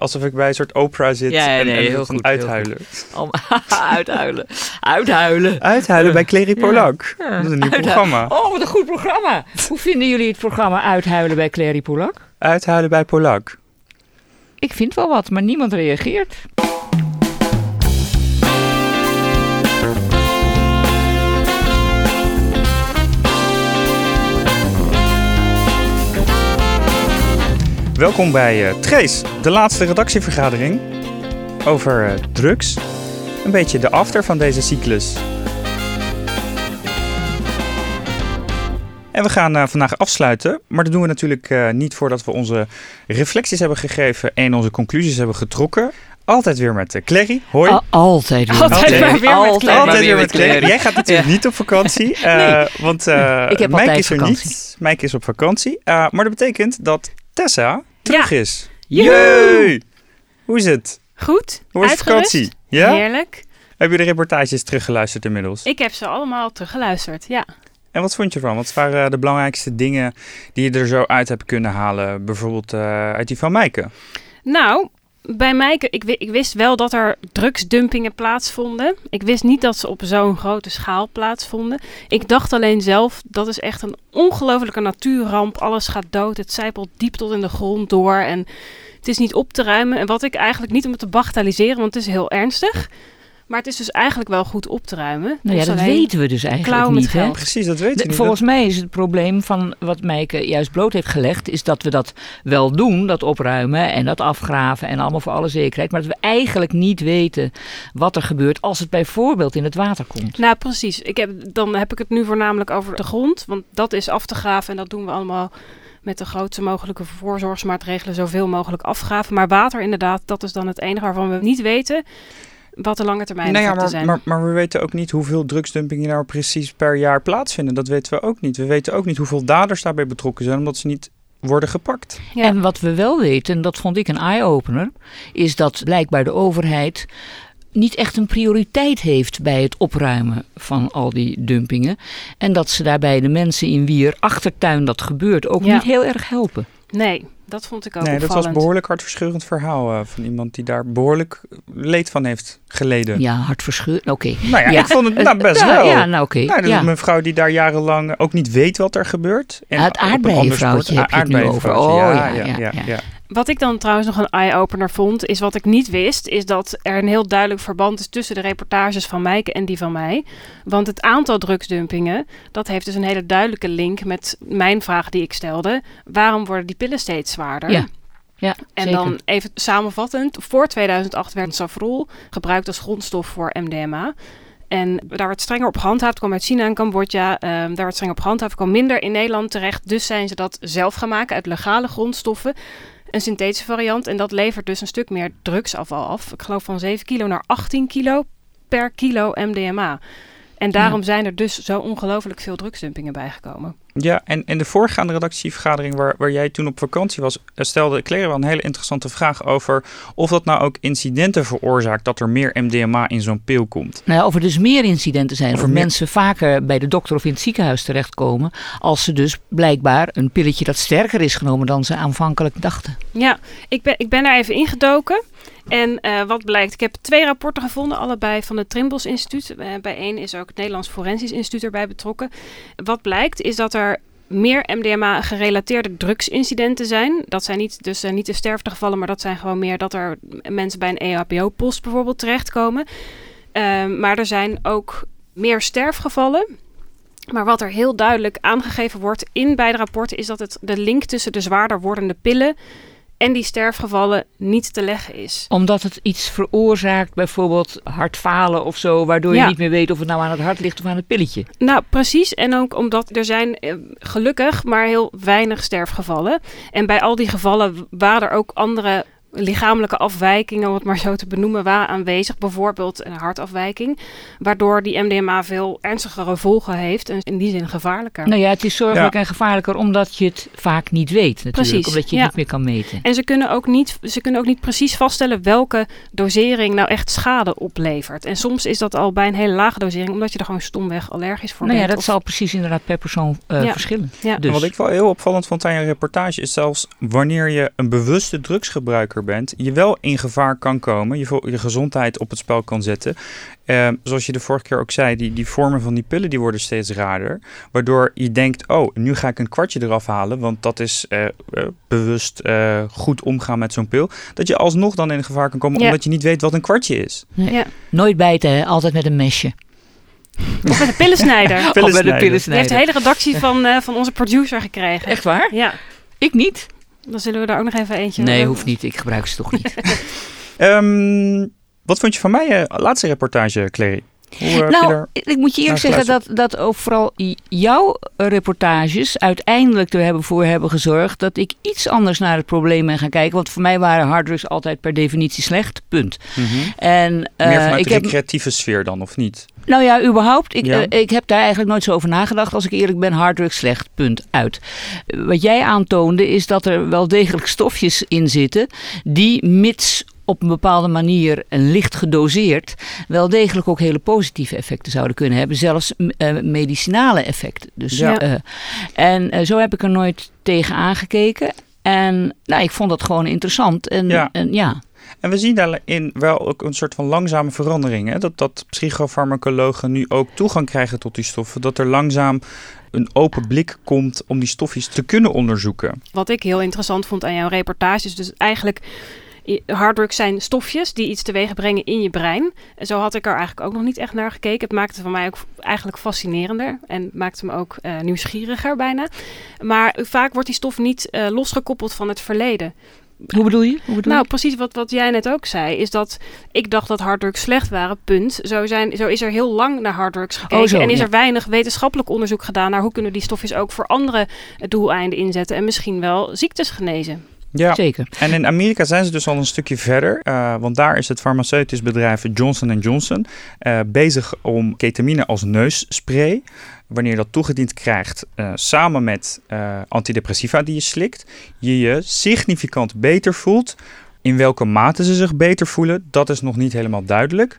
Alsof ik bij een soort opera zit Ja, ja, en, nee, en heel goed, heel uithuilen. Uithuilen. Uithuilen. Uithuilen bij Clary Polak. Ja. Dat is een nieuw Uithuilen. programma. Oh, wat een goed programma. Hoe vinden jullie het programma Uithuilen bij Clary Polak? Uithuilen bij Polak. Ik vind wel wat, maar niemand reageert. Welkom bij eh Trace, de laatste redactievergadering over eh, drugs. Een beetje de after van deze cyclus. En we gaan eh, vandaag afsluiten, maar dat doen we natuurlijk eh, niet voordat we onze reflecties hebben gegeven en onze conclusies hebben getrokken. Altijd weer met uh, Clary. Hoi. Al- altijd weer. Altijd weer met Clary. Altijd weer met Clary. Jij gaat natuurlijk niet op vakantie, eh, want eh Ik heb Mike is er vakantie. niet. Mike is op vakantie, Eh, maar dat betekent dat Tessa terug is. Yay! Hoe is het? Goed, Hoe uitgerust. vakantie? Ja? Heerlijk. Heb je de reportages teruggeluisterd inmiddels? Ik heb ze allemaal teruggeluisterd, ja. En wat vond je ervan? Wat waren de belangrijkste dingen die je er zo uit hebt kunnen halen? Bijvoorbeeld eh, uit die van Mijke. Nou, bij mij, ik, wi- ik wist wel dat er drugsdumpingen plaatsvonden. Ik wist niet dat ze op zo'n grote schaal plaatsvonden. Ik dacht alleen zelf, dat is echt een ongelofelijke natuurramp. Alles gaat dood, het zijpelt diep tot in de grond door en het is niet op te ruimen. En wat ik eigenlijk niet om te bagatelliseren, want het is heel ernstig. Maar het is dus eigenlijk wel goed op te ruimen. Nou ja, dat weten we dus eigenlijk niet. Hè? Precies, dat weet je De- niet. volgens mij is het probleem van wat Mijke juist bloot heeft gelegd, is dat we dat wel doen, dat opruimen en dat afgraven en allemaal voor alle zekerheid, maar dat we eigenlijk niet weten wat er gebeurt als het bijvoorbeeld in het water komt. Nou, precies. Ik heb, dan heb ik het nu voornamelijk over de grond. Want dat is af te graven en dat doen we allemaal met de grootste mogelijke voorzorgsmaatregelen zoveel mogelijk afgraven. Maar water inderdaad, dat is dan het enige waarvan we niet weten wat de lange termijn Nou ja, maar, zijn. maar, maar we weten ook niet hoeveel drugsdumpingen nou precies per jaar plaatsvinden. Dat weten we ook niet. We weten ook niet hoeveel daders daarbij betrokken zijn, omdat ze niet worden gepakt. Ja. En wat we wel weten, en dat vond ik een eye-opener, is dat blijkbaar de overheid niet echt een prioriteit heeft bij het opruimen van al die dumpingen. En dat ze daarbij de mensen in wier achtertuin dat gebeurt ook Ja. niet heel erg helpen. Nee, dat vond ik ook nee, dat was een behoorlijk hartverscheurend verhaal eh, van iemand die daar behoorlijk leed van heeft geleden. Ja, hartverscheurend. Oké. Nou ja, Ja. ik vond het nou, best wel. Ja, nou oké. Nou, ja. een mevrouw die daar jarenlang ook niet weet wat er gebeurt. En Het sport- heb je het nu over. Oh, ja, ja, ja, ja, ja, ja. ja. Wat ik dan trouwens nog een eye-opener vond, is wat ik niet wist, is dat er een heel duidelijk verband is tussen de reportages van Mijke en die van mij. Want het aantal drugsdumpingen, dat heeft dus een hele duidelijke link met mijn vraag die ik stelde. Waarom worden die pillen steeds zwaarder? Ja. Ja, En zeker. dan even samenvattend, voor 2008 werd safrol gebruikt als grondstof voor MDMA. En daar werd strenger op gehandhaafd, kwam uit China en Cambodja. Ehm, daar werd strenger op gehandhaafd, kwam minder in Nederland terecht. Dus zijn ze dat zelf gaan maken uit legale grondstoffen. Een synthetische variant. En dat levert dus een stuk meer drugsafval af. Ik geloof van 7 kilo naar 18 kilo per kilo MDMA. En daarom zijn er dus zo ongelooflijk veel drugsdumpingen bijgekomen. Ja, en in de voorgaande redactievergadering waar, waar jij toen op vakantie was, eh, stelde Claire wel een hele interessante vraag over of dat nou ook incidenten veroorzaakt dat er meer MDMA in zo'n pil komt. Nou, ja, of er dus meer incidenten zijn. Of Of, meer- mensen vaker bij de dokter of in het ziekenhuis terechtkomen. Als ze dus blijkbaar een pilletje dat sterker is genomen dan ze aanvankelijk dachten. Ja, ik ben, ik ben daar even ingedoken. En eh, wat blijkt, ik heb twee rapporten gevonden, allebei van het Trimbos Instituut. Eh, bij één is ook het Nederlands Forensisch Instituut erbij betrokken. Wat blijkt is dat er meer MDMA-gerelateerde drugsincidenten zijn. Dat zijn niet, dus eh, niet de sterftegevallen, maar dat zijn gewoon meer dat er mensen bij een EHBO-post bijvoorbeeld terechtkomen. Ehm, maar er zijn ook meer sterfgevallen. Maar wat er heel duidelijk aangegeven wordt in beide rapporten is dat het de link tussen de zwaarder wordende pillen en die sterfgevallen niet te leggen is. Omdat het iets veroorzaakt, bijvoorbeeld hartfalen of zo. Waardoor je niet meer weet of het nou aan het hart ligt of aan het pilletje. Nou, precies. En ook omdat er zijn eh, gelukkig maar heel weinig sterfgevallen. En bij al die gevallen waren er ook andere lichamelijke afwijkingen, om het maar zo te benoemen, waren aanwezig. Bijvoorbeeld een hartafwijking, waardoor die MDMA veel ernstigere gevolgen heeft en in die zin gevaarlijker. Nou ja, het is zorgelijk en gevaarlijker omdat je het vaak niet weet natuurlijk. Precies, Omdat je het ja. niet meer kan meten. En ze kunnen, ook niet, ze kunnen ook niet precies vaststellen welke dosering nou echt schade oplevert. En soms is dat al bij een hele lage dosering, omdat je er gewoon stomweg allergisch voor Nou ja, bent. dat of- zal precies inderdaad per persoon eh, Ja. verschillen. Ja. Dus. En wat ik wel heel opvallend vond aan je reportage is zelfs wanneer je een bewuste drugsgebruiker bent, je wel in gevaar kan komen, je, je gezondheid op het spel kan zetten. Uh, zoals je de vorige keer ook zei, die, die vormen van die pillen die worden steeds raarder. Waardoor je denkt, oh, nu ga ik een kwartje eraf halen, want dat is uh, bewust uh, goed omgaan met zo'n pil. Dat je alsnog dan in gevaar kan komen, ja. omdat je niet weet wat een kwartje is. Ja. Nooit bijten, hè? altijd met een mesje. Of met een pillensnijder. pillensnijder. Of met een pillensnijder. Die heeft de hele redactie van, uh, van onze producer gekregen. Echt waar? Ja. Ik niet. Dan zullen we daar ook nog even eentje... Nee, hoeft niet. Ik gebruik ze toch niet. um, wat vond je van mij uh, laatste reportage, Clary? Hoe, uh, nou, ik moet je eerlijk zeggen dat, dat ook vooral jouw reportages uiteindelijk er hebben voor hebben gezorgd dat ik iets anders naar het probleem ben gaan kijken. Want voor mij waren harddrugs altijd per definitie slecht, punt. Mm -hmm. en, uh, Meer vanuit ik de recreatieve sfeer dan, of niet? Nou ja, überhaupt. Ik, ja. uh, ik heb daar eigenlijk nooit zo over nagedacht. Als ik eerlijk ben, harddrugs slecht, punt, uit. Wat jij aantoonde is dat er wel degelijk stofjes in zitten die mits op een bepaalde manier en licht gedoseerd wel degelijk ook hele positieve effecten zouden kunnen hebben. Zelfs uh, medicinale effecten. Dus, ja. uh, en uh, zo heb ik er nooit tegen aangekeken. En nou, ik vond dat gewoon interessant. En ja. En, ja. En we zien daarin wel ook een soort van langzame verandering. Dat, dat psychofarmacologen nu ook toegang krijgen tot die stoffen. Dat er langzaam een open blik komt om die stofjes te kunnen onderzoeken. Wat ik heel interessant vond aan jouw reportages, dus eigenlijk harddrugs zijn stofjes die iets teweeg brengen in je brein. En zo had ik er eigenlijk ook nog niet echt naar gekeken. Het maakte van mij ook eigenlijk fascinerender en maakte me ook uh, nieuwsgieriger bijna. Maar vaak wordt die stof niet uh, losgekoppeld van het verleden. Hoe bedoel je? Hoe bedoel nou, je? precies wat, wat jij net ook zei. Is dat ik dacht dat harddrugs slecht waren, punt. Zo, zijn, zo is er heel lang naar harddrugs gekeken. Oh, zo, en is ja. er weinig wetenschappelijk onderzoek gedaan... naar hoe kunnen die stofjes ook voor andere doeleinden inzetten... en misschien wel ziektes genezen. Ja, Zeker. En in Amerika zijn ze dus al een stukje verder. Uh, want daar is het farmaceutisch bedrijf Johnson Johnson uh, bezig om ketamine als neusspray, wanneer je dat toegediend krijgt, uh, samen met antidepressiva die je slikt, je je significant beter voelt. In welke mate ze zich beter voelen, dat is nog niet helemaal duidelijk.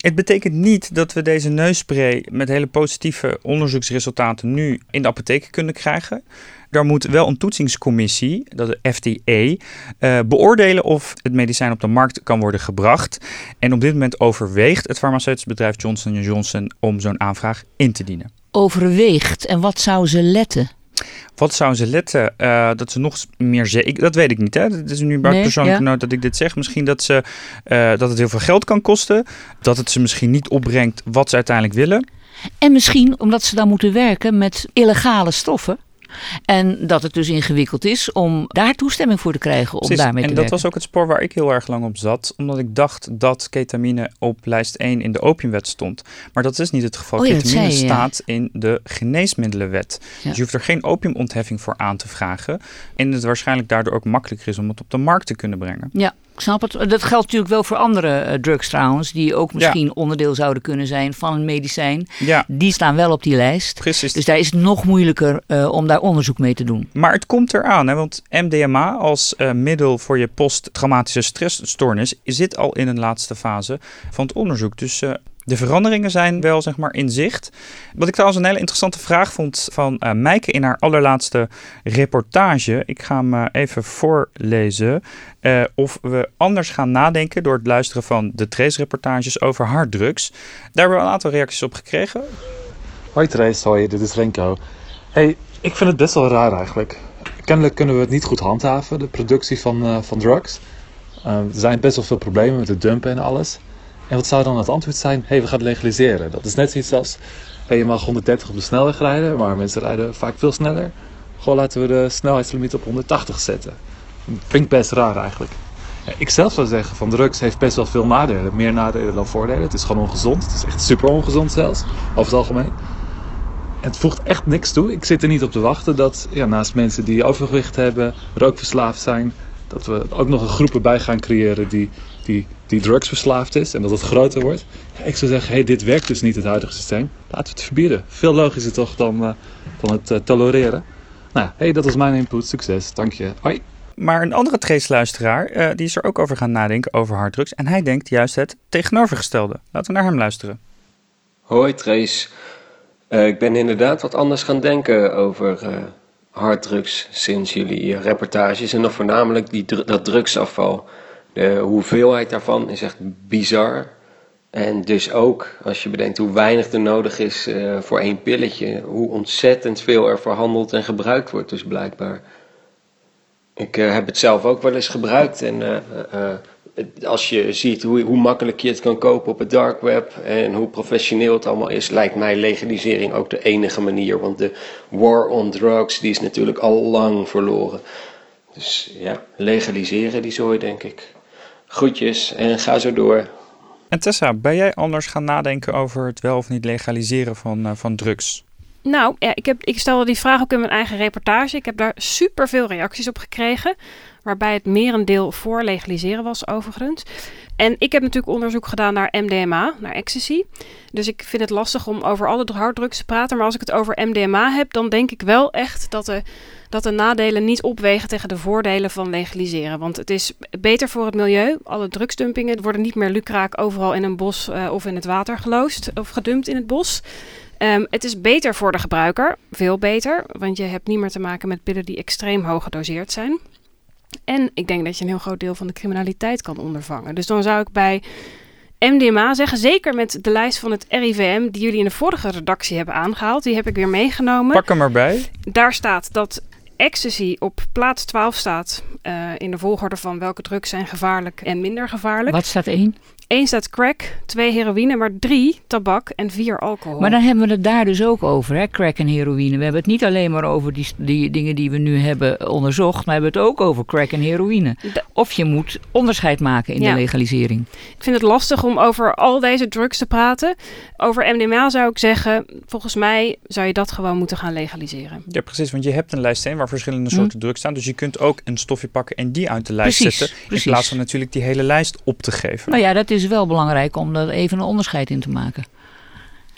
Het betekent niet dat we deze neusspray met hele positieve onderzoeksresultaten nu in de apotheek kunnen krijgen. Daar moet wel een toetsingscommissie, dat de FDA, uh, beoordelen of het medicijn op de markt kan worden gebracht. En op dit moment overweegt het farmaceutisch bedrijf Johnson Johnson om zo'n aanvraag in te dienen. Overweegt en wat zou ze letten? Wat zou ze letten? Uh, dat ze nog meer zeker. Dat weet ik niet. Hè? Het is nu Nee, persoonlijke ja. dat ik dit zeg. Misschien dat, ze, uh, dat het heel veel geld kan kosten. Dat het ze misschien niet opbrengt wat ze uiteindelijk willen. En misschien omdat ze dan moeten werken met illegale stoffen. En dat het dus ingewikkeld is om daar toestemming voor te krijgen om Precies. daarmee en te dat werken. was ook het spoor waar ik heel erg lang op zat. Omdat ik dacht dat ketamine op lijst 1 in de opiumwet stond. Maar dat is niet het geval. Oh ja, dat ketamine zei je, ja. staat in de geneesmiddelenwet. Ja. Dus je hoeft er geen opiumontheffing voor aan te vragen. En het waarschijnlijk daardoor ook makkelijker is om het op de markt te kunnen brengen. Ja, ik snap het. Dat geldt natuurlijk wel voor andere eh, drugs trouwens, die ook misschien onderdeel zouden kunnen zijn van een medicijn. Ja, Die staan wel op die lijst. precies. Dus daar is het nog moeilijker eh, om daar onderzoek mee te doen. Maar het komt eraan, hè? want MDMA als eh, middel voor je posttraumatische stressstoornis zit al in een laatste fase van het onderzoek. Dus de veranderingen zijn wel zeg maar in zicht. Wat ik trouwens een hele interessante vraag vond van eh Mijke in haar allerlaatste reportage. Ik ga hem eh, even voorlezen. eh, of we anders gaan nadenken door het luisteren van de Trace-reportages over harddrugs. Daar hebben we een aantal reacties op gekregen. Hoi Trace, hoi, dit is Renko. Hey, ik vind het best wel raar eigenlijk. Kennelijk kunnen we het niet goed handhaven, de productie van, van drugs. Uh, er zijn best wel veel problemen met het dumpen en alles. En wat zou dan het antwoord zijn? hey, we gaan legaliseren. Dat is net zoiets als, hey, je mag 130 op de snelweg rijden, maar mensen rijden vaak veel sneller. Gewoon laten we de snelheidslimiet op 180 zetten. Vind ik best raar eigenlijk. Ik zelf zou zeggen van drugs heeft best wel veel nadelen. Meer nadelen dan voordelen. Het is gewoon ongezond. Het is echt super ongezond zelfs, over het algemeen. Het voegt echt niks toe. Ik zit er niet op te wachten dat ja, naast mensen die overgewicht hebben, rookverslaafd zijn, dat we ook nog een groep erbij gaan creëren die, die, die drugsverslaafd is en dat het groter wordt. Ja, ik zou zeggen, hey, dit werkt dus niet het huidige systeem. Laten we het verbieden. Veel logischer toch dan, uh, dan het uh, tolereren. Nou, hey, dat was mijn input. Succes. Dank je. Hoi. Maar een andere Trace-luisteraar, uh, die is er ook over gaan nadenken over harddrugs. En hij denkt juist het tegenovergestelde. Laten we naar hem luisteren. Hoi Trace. Uh, ik ben inderdaad wat anders gaan denken over uh, harddrugs sinds jullie eh, reportages. En dan voornamelijk die, dat drugsafval. De hoeveelheid daarvan is echt bizar. En dus ook, als je bedenkt hoe weinig er nodig is uh, voor één pilletje, hoe ontzettend veel er verhandeld en gebruikt wordt, dus blijkbaar. Ik uh, heb het zelf ook wel eens gebruikt en uh, als je ziet hoe, hoe makkelijk je het kan kopen op het dark web en hoe professioneel het allemaal is, lijkt mij legalisering ook de enige manier. Want de war on drugs, die is natuurlijk al lang verloren. Dus ja, legaliseren die zooi, denk ik. Groetjes en ga zo door. En Tessa, ben jij anders gaan nadenken over het wel of niet legaliseren van, uh, van drugs? Nou, ik, heb, ik stelde die vraag ook in mijn eigen reportage. Ik heb daar superveel reacties op gekregen waarbij het merendeel voor legaliseren was overigens. En ik heb natuurlijk onderzoek gedaan naar MDMA, naar ecstasy. Dus ik vind het lastig om over alle harddrugs te praten. Maar als ik het over MDMA heb, dan denk ik wel echt dat de, dat de nadelen niet opwegen tegen de voordelen van legaliseren. Want het is beter voor het milieu. Alle drugsdumpingen worden niet meer lukraak overal in een bos uh, of in het water geloosd of gedumpt in het bos. Ehm, het is beter voor de gebruiker, veel beter, want je hebt niet meer te maken met pillen die extreem hoog gedoseerd zijn. En ik denk dat je een heel groot deel van de criminaliteit kan ondervangen. Dus dan zou ik bij MDMA zeggen, zeker met de lijst van het RIVM die jullie in de vorige redactie hebben aangehaald, die heb ik weer meegenomen. Pak hem erbij. Daar staat dat ecstasy op plaats 12 staat eh, in de volgorde van welke drugs zijn gevaarlijk en minder gevaarlijk. Wat staat 1? Eén staat crack, twee heroïne, maar drie tabak en vier alcohol. Maar dan hebben we het daar dus ook over, hè? crack en heroïne. We hebben het niet alleen maar over die, die dingen die we nu hebben onderzocht, maar we hebben het ook over crack en heroïne. Of je moet onderscheid maken in de legalisering. Ik vind het lastig om over al deze drugs te praten. Over MDMA zou ik zeggen, volgens mij zou je dat gewoon moeten gaan legaliseren. Ja, precies, want je hebt een lijst waar verschillende hm. soorten drugs staan. Dus je kunt ook een stofje pakken en die uit de lijst zetten. In plaats van natuurlijk die hele lijst op te geven. Nou ja, dat is is wel belangrijk om er even een onderscheid in te maken.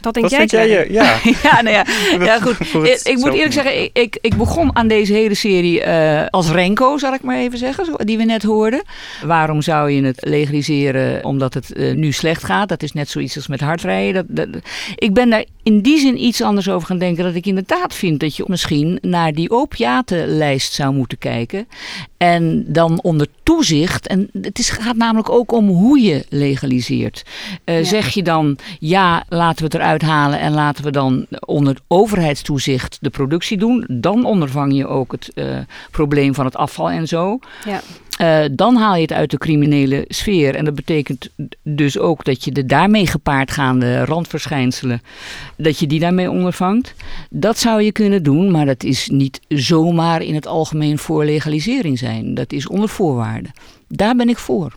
Dat denk jij, jij ja. ja, nou ja, ja goed. Ik, ik moet eerlijk zeggen, ik, ik, ik, begon aan deze hele serie uh, als Renko, zal ik maar even zeggen, die we net hoorden. Waarom zou je het legaliseren omdat het uh, nu slecht gaat? Dat is net zoiets als met hardrijden. Dat, dat, ik ben daar in die zin iets anders over gaan denken. Dat ik inderdaad vind dat je misschien naar die opiatenlijst zou moeten kijken. En dan onder toezicht. En het is, gaat namelijk ook om hoe je legaliseert. Uh, ja. Zeg je dan, ja, laten we het eruit halen en laten we dan onder overheidstoezicht de productie doen. Dan ondervang je ook het uh, probleem van het afval en zo. Ja. Uh, dan haal je het uit de criminele sfeer. En dat betekent dus ook dat je de daarmee gepaard gaande randverschijnselen, dat je die daarmee ondervangt. Dat zou je kunnen doen, maar dat is niet zomaar in het algemeen voor legalisering zijn. Dat is onder voorwaarden. Daar ben ik voor.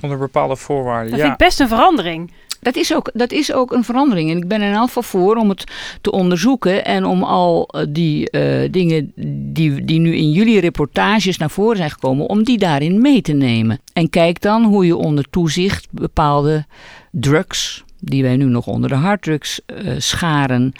Onder bepaalde voorwaarden, dat ja. vind ik best een verandering. Dat is, ook, dat is ook een verandering. En ik ben er in elk geval voor om het te onderzoeken. En om al die uh, dingen die, die nu in jullie reportages naar voren zijn gekomen, om die daarin mee te nemen. En kijk dan hoe je onder toezicht bepaalde drugs, die wij nu nog onder de harddrugs uh, scharen,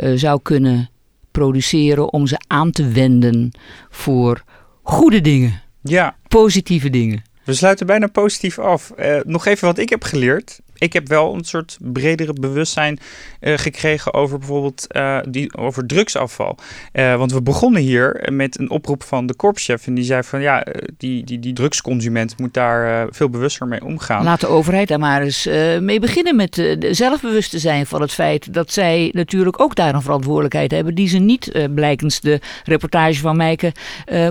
uh, zou kunnen produceren om ze aan te wenden voor goede dingen. Ja. Positieve dingen. We sluiten bijna positief af. Uh, nog even wat ik heb geleerd. Ik heb wel een soort bredere bewustzijn uh, gekregen over bijvoorbeeld uh, die, over drugsafval. want we begonnen hier met een oproep van de korpschef. En die zei van ja, die, die, die drugsconsument moet daar veel bewuster mee omgaan. Laat de overheid daar maar eens mee beginnen met zelfbewust te zijn van het feit dat zij natuurlijk ook daar een verantwoordelijkheid hebben. Die ze niet, blijkens de reportage van Meike,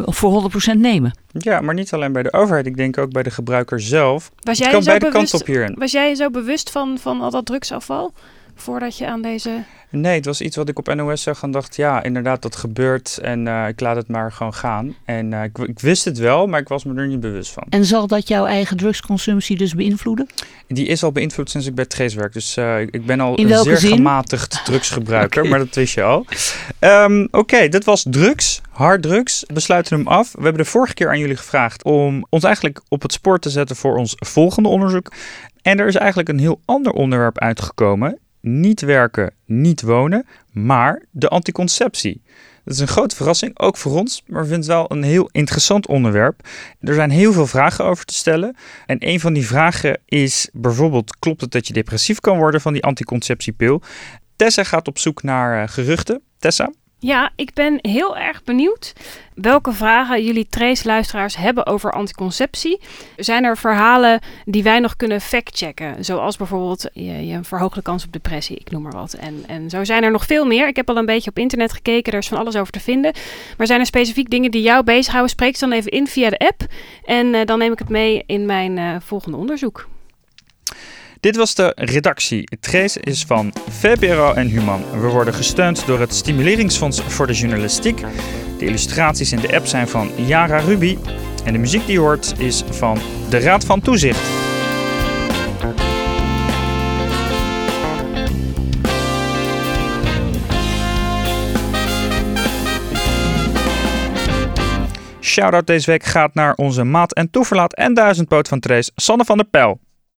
voor 100% nemen. Ja, maar niet alleen bij de overheid. Ik denk ook bij de gebruiker zelf. Was jij het kan beide bewust, kanten op hierin. Was jij zo bewust van, van al dat drugsafval? Voordat je aan deze... Nee, het was iets wat ik op NOS zag en dacht, ja, inderdaad, dat gebeurt. En uh, ik laat het maar gewoon gaan. En uh, ik, ik, wist het wel, maar ik was me er niet bewust van. En zal dat jouw eigen drugsconsumptie dus beïnvloeden? Die is al beïnvloed sinds ik bij Trace werk. Dus uh, ik ben al In een zeer zin? gematigd drugsgebruiker, okay. maar dat wist je al. Um, Oké, okay, dit was drugs, harddrugs. We sluiten hem af. We hebben de vorige keer aan jullie gevraagd om ons eigenlijk op het spoor te zetten voor ons volgende onderzoek. En er is eigenlijk een heel ander onderwerp uitgekomen niet werken, niet wonen, maar de anticonceptie. Dat is een grote verrassing, ook voor ons, maar we vinden het wel een heel interessant onderwerp. Er zijn heel veel vragen over te stellen. En een van die vragen is bijvoorbeeld: klopt het dat je depressief kan worden van die anticonceptiepil? Tessa gaat op zoek naar uh, geruchten. Tessa? Ja, ik ben heel erg benieuwd welke vragen jullie Trace-luisteraars hebben over anticonceptie. Zijn er verhalen die wij nog kunnen factchecken? Zoals bijvoorbeeld je, je verhoogt de kans op depressie, ik noem maar wat. En, en zo zijn er nog veel meer. Ik heb al een beetje op internet gekeken, er is van alles over te vinden. Maar zijn er specifiek dingen die jou bezighouden? Spreek ze dan even in via de app. En uh, dan neem ik het mee in mijn uh, volgende onderzoek. Dit was de redactie. Trace is van VPRO en Human. We worden gesteund door het Stimuleringsfonds voor de Journalistiek. De illustraties in de app zijn van Yara Ruby. En de muziek die je hoort is van de Raad van Toezicht. Shoutout deze week gaat naar onze maat en toeverlaat en duizendpoot van Trace, Sanne van der Pel.